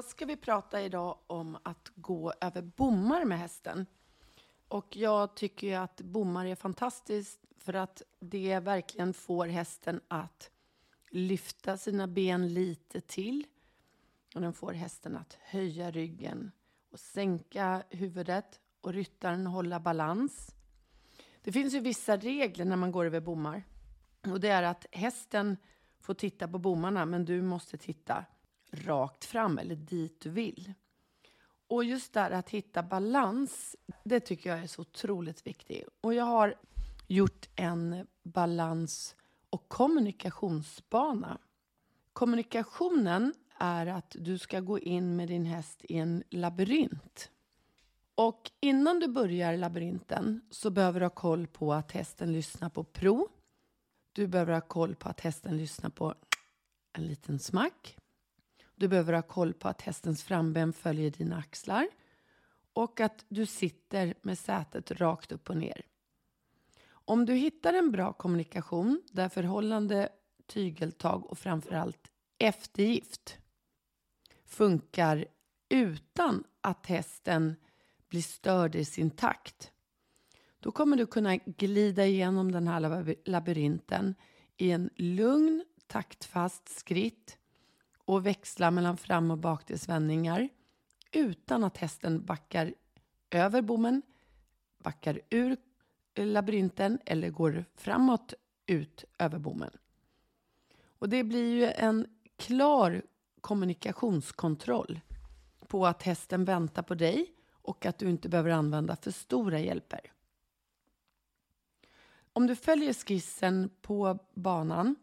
Då ska vi prata idag om att gå över bommar med hästen. Och jag tycker ju att bommar är fantastiskt för att det verkligen får hästen att lyfta sina ben lite till. Och den får hästen att höja ryggen och sänka huvudet och ryttaren hålla balans. Det finns ju vissa regler när man går över bommar. Och det är att hästen får titta på bommarna men du måste titta rakt fram eller dit du vill. Och just där att hitta balans, det tycker jag är så otroligt viktigt. Och jag har gjort en balans och kommunikationsbana. Kommunikationen är att du ska gå in med din häst i en labyrint. Och innan du börjar labyrinten så behöver du ha koll på att hästen lyssnar på pro. Du behöver ha koll på att hästen lyssnar på en liten smack. Du behöver ha koll på att hästens framben följer dina axlar och att du sitter med sätet rakt upp och ner. Om du hittar en bra kommunikation där förhållande, tygeltag och framförallt eftergift funkar utan att hästen blir störd i sin takt då kommer du kunna glida igenom den här labyrinten i en lugn, taktfast skritt och växla mellan fram och bakdelsvändningar utan att hästen backar över bommen, backar ur labyrinten eller går framåt ut över bommen. Och det blir ju en klar kommunikationskontroll på att hästen väntar på dig och att du inte behöver använda för stora hjälper. Om du följer skissen på banan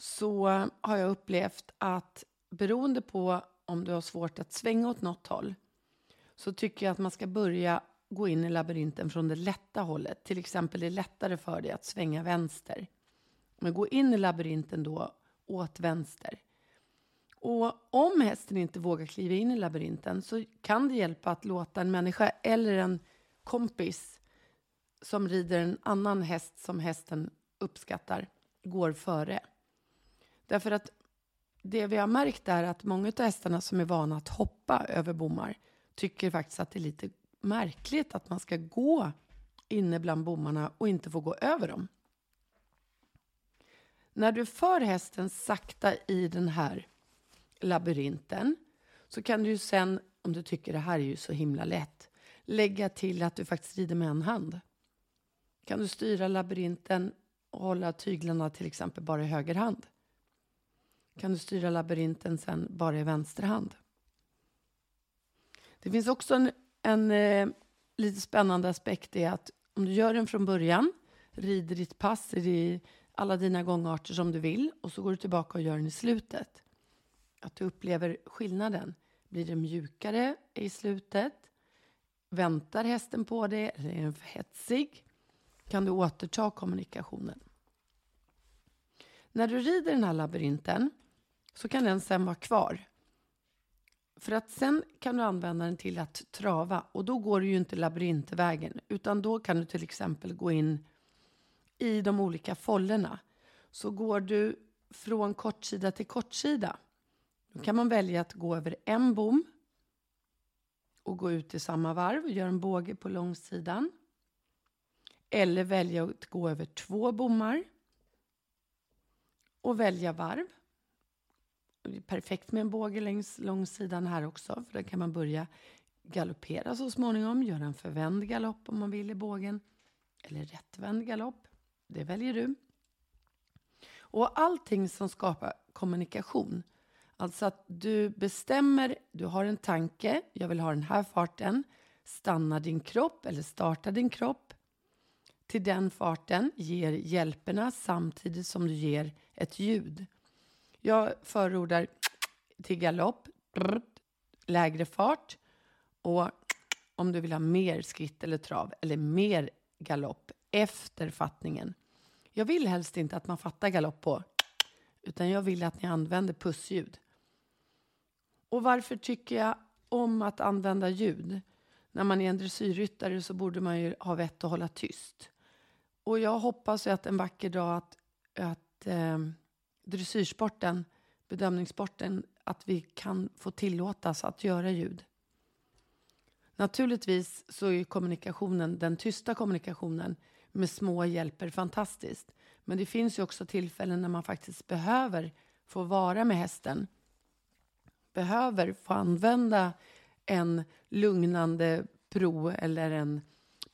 så har jag upplevt att beroende på om du har svårt att svänga åt något håll så tycker jag att man ska börja gå in i labyrinten från det lätta hållet. Till exempel det är lättare för dig att svänga vänster. Men gå in i labyrinten då åt vänster. Och om hästen inte vågar kliva in i labyrinten så kan det hjälpa att låta en människa eller en kompis som rider en annan häst som hästen uppskattar går före. Därför att det vi har märkt är att många av hästarna som är vana att hoppa över bommar tycker faktiskt att det är lite märkligt att man ska gå inne bland bommarna och inte få gå över dem. När du för hästen sakta i den här labyrinten så kan du ju sen, om du tycker det här är ju så himla lätt, lägga till att du faktiskt rider med en hand. Kan du styra labyrinten och hålla tyglarna till exempel bara i höger hand? Kan du styra labyrinten sen bara i vänster hand? Det finns också en, en eh, lite spännande aspekt i att om du gör den från början, rider ditt pass i alla dina gångarter som du vill och så går du tillbaka och gör den i slutet. Att du upplever skillnaden. Blir det mjukare i slutet? Väntar hästen på dig? Eller är den för hetsig? kan du återta kommunikationen. När du rider den här labyrinten så kan den sen vara kvar. För att sen kan du använda den till att trava och då går du ju inte labyrintvägen utan då kan du till exempel gå in i de olika follerna. Så går du från kortsida till kortsida då kan man välja att gå över en bom och gå ut i samma varv och göra en båge på långsidan. Eller välja att gå över två bommar och välja varv. Det är perfekt med en båge längs långsidan här också, för där kan man börja galoppera så småningom, göra en förvänd galopp om man vill i bågen, eller rättvänd galopp. Det väljer du. Och allting som skapar kommunikation, alltså att du bestämmer, du har en tanke, jag vill ha den här farten, stanna din kropp eller starta din kropp, till den farten ger hjälperna samtidigt som du ger ett ljud. Jag förordar till galopp, lägre fart och om du vill ha mer skritt eller trav eller mer galopp efter fattningen. Jag vill helst inte att man fattar galopp på, utan jag vill att ni använder pussljud. Och varför tycker jag om att använda ljud? När man är en dressyrryttare så borde man ju ha vett att hålla tyst. Och jag hoppas ju att en vacker dag att, att eh, dressyrsporten, bedömningssporten, att vi kan få tillåtas att göra ljud. Naturligtvis så är kommunikationen, den tysta kommunikationen med små hjälper fantastiskt. Men det finns ju också tillfällen när man faktiskt behöver få vara med hästen. Behöver få använda en lugnande pro eller en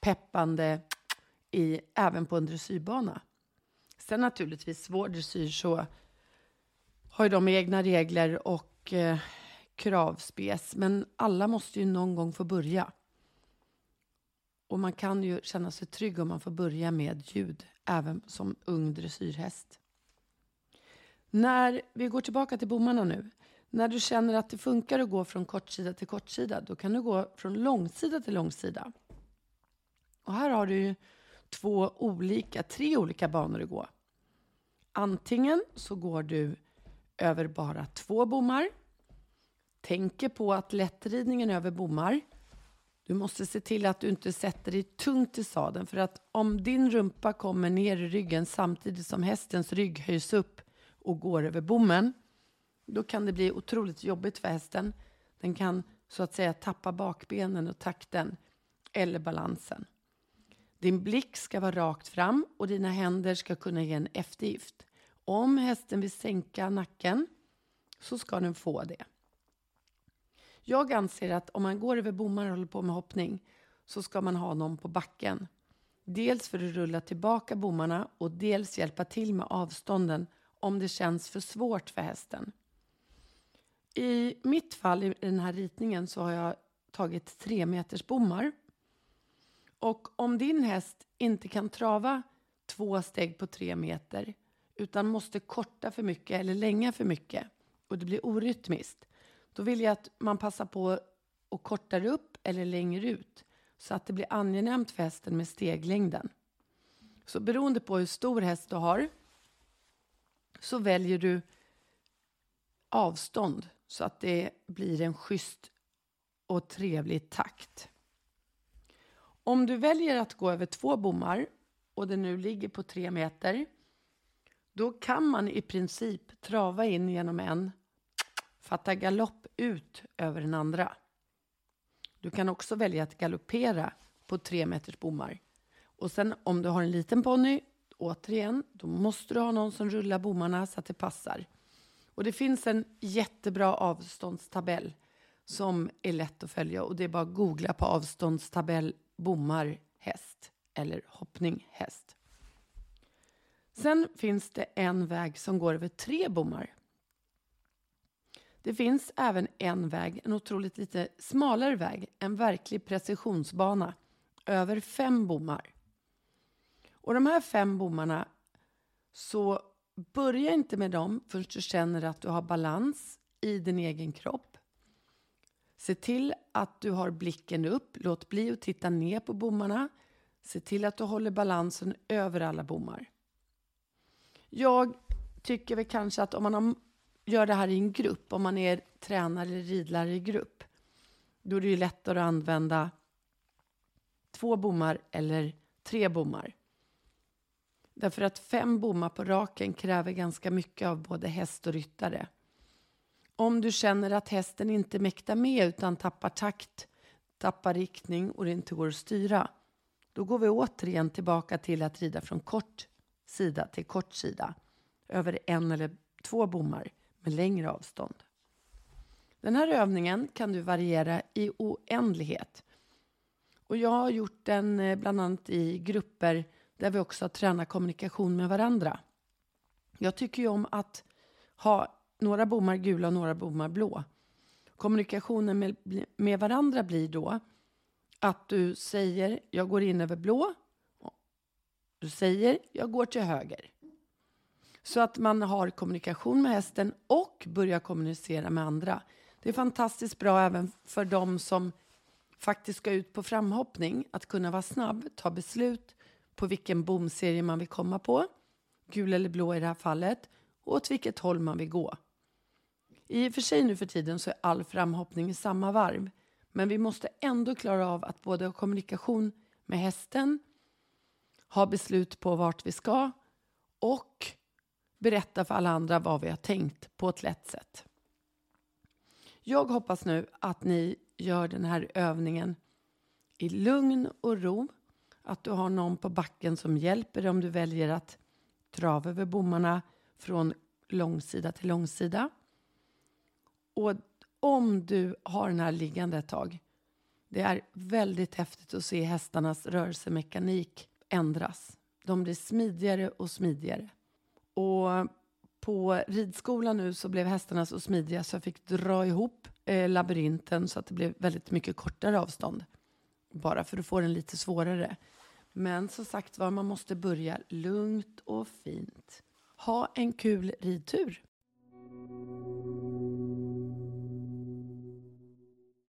peppande i, även på en dressyrbana. Sen naturligtvis svår dressyr så har ju de egna regler och eh, kravspes. Men alla måste ju någon gång få börja. Och man kan ju känna sig trygg om man får börja med ljud, även som ung dressyrhäst. När vi går tillbaka till bommarna nu. När du känner att det funkar att gå från kortsida till kortsida, då kan du gå från långsida till långsida. Och här har du ju två olika, tre olika banor att gå. Antingen så går du över bara två bommar. Tänker på att lättridningen över bommar. Du måste se till att du inte sätter dig tungt i sadeln för att om din rumpa kommer ner i ryggen samtidigt som hästens rygg höjs upp och går över bommen, då kan det bli otroligt jobbigt för hästen. Den kan så att säga tappa bakbenen och takten eller balansen. Din blick ska vara rakt fram och dina händer ska kunna ge en eftergift. Om hästen vill sänka nacken så ska den få det. Jag anser att om man går över bommar och håller på med hoppning så ska man ha någon på backen. Dels för att rulla tillbaka bommarna och dels hjälpa till med avstånden om det känns för svårt för hästen. I mitt fall i den här ritningen så har jag tagit tre meters bommar. Och om din häst inte kan trava två steg på tre meter utan måste korta för mycket eller länga för mycket och det blir orytmiskt, då vill jag att man passar på och kortar upp eller längre ut så att det blir angenämt för hästen med steglängden. Så beroende på hur stor häst du har så väljer du avstånd så att det blir en schysst och trevlig takt. Om du väljer att gå över två bommar och det nu ligger på tre meter då kan man i princip trava in genom en, fatta galopp ut över den andra. Du kan också välja att galoppera på tre meters bommar. Och sen om du har en liten ponny, återigen, då måste du ha någon som rullar bommarna så att det passar. Och det finns en jättebra avståndstabell som är lätt att följa och det är bara att googla på avståndstabell bommar häst eller hoppning häst. Sen finns det en väg som går över tre bommar. Det finns även en väg, en otroligt lite smalare väg, en verklig precisionsbana över fem bommar. Och de här fem bommarna, så börja inte med dem förrän du känner att du har balans i din egen kropp. Se till att du har blicken upp, låt bli att titta ner på bommarna. Se till att du håller balansen över alla bommar. Jag tycker väl kanske att om man gör det här i en grupp, om man är tränare eller ridlärare i grupp, då är det ju lättare att använda två bommar eller tre bommar. Därför att fem bommar på raken kräver ganska mycket av både häst och ryttare. Om du känner att hästen inte mäktar med utan tappar takt, tappar riktning och det inte går att styra, då går vi återigen tillbaka till att rida från kort sida till kort sida över en eller två bommar med längre avstånd. Den här övningen kan du variera i oändlighet. Och jag har gjort den eh, bland annat i grupper där vi också har tränat kommunikation med varandra. Jag tycker ju om att ha några bommar gula och några bommar blå. Kommunikationen med, med varandra blir då att du säger jag går in över blå du säger jag går till höger. Så att man har kommunikation med hästen och börjar kommunicera med andra. Det är fantastiskt bra även för de som faktiskt ska ut på framhoppning. Att kunna vara snabb, ta beslut på vilken bomserie man vill komma på. Gul eller blå i det här fallet. Och åt vilket håll man vill gå. I och för sig nu för tiden så är all framhoppning i samma varv. Men vi måste ändå klara av att både ha kommunikation med hästen ha beslut på vart vi ska och berätta för alla andra vad vi har tänkt på ett lätt sätt. Jag hoppas nu att ni gör den här övningen i lugn och ro. Att du har någon på backen som hjälper dig om du väljer att trava över bommarna från långsida till långsida. Och om du har den här liggande ett tag, det är väldigt häftigt att se hästarnas rörelsemekanik ändras. De blir smidigare och smidigare. Och på ridskolan nu så blev hästarna så smidiga så jag fick dra ihop eh, labyrinten så att det blev väldigt mycket kortare avstånd. Bara för att få den lite svårare. Men som sagt var, man måste börja lugnt och fint. Ha en kul ridtur!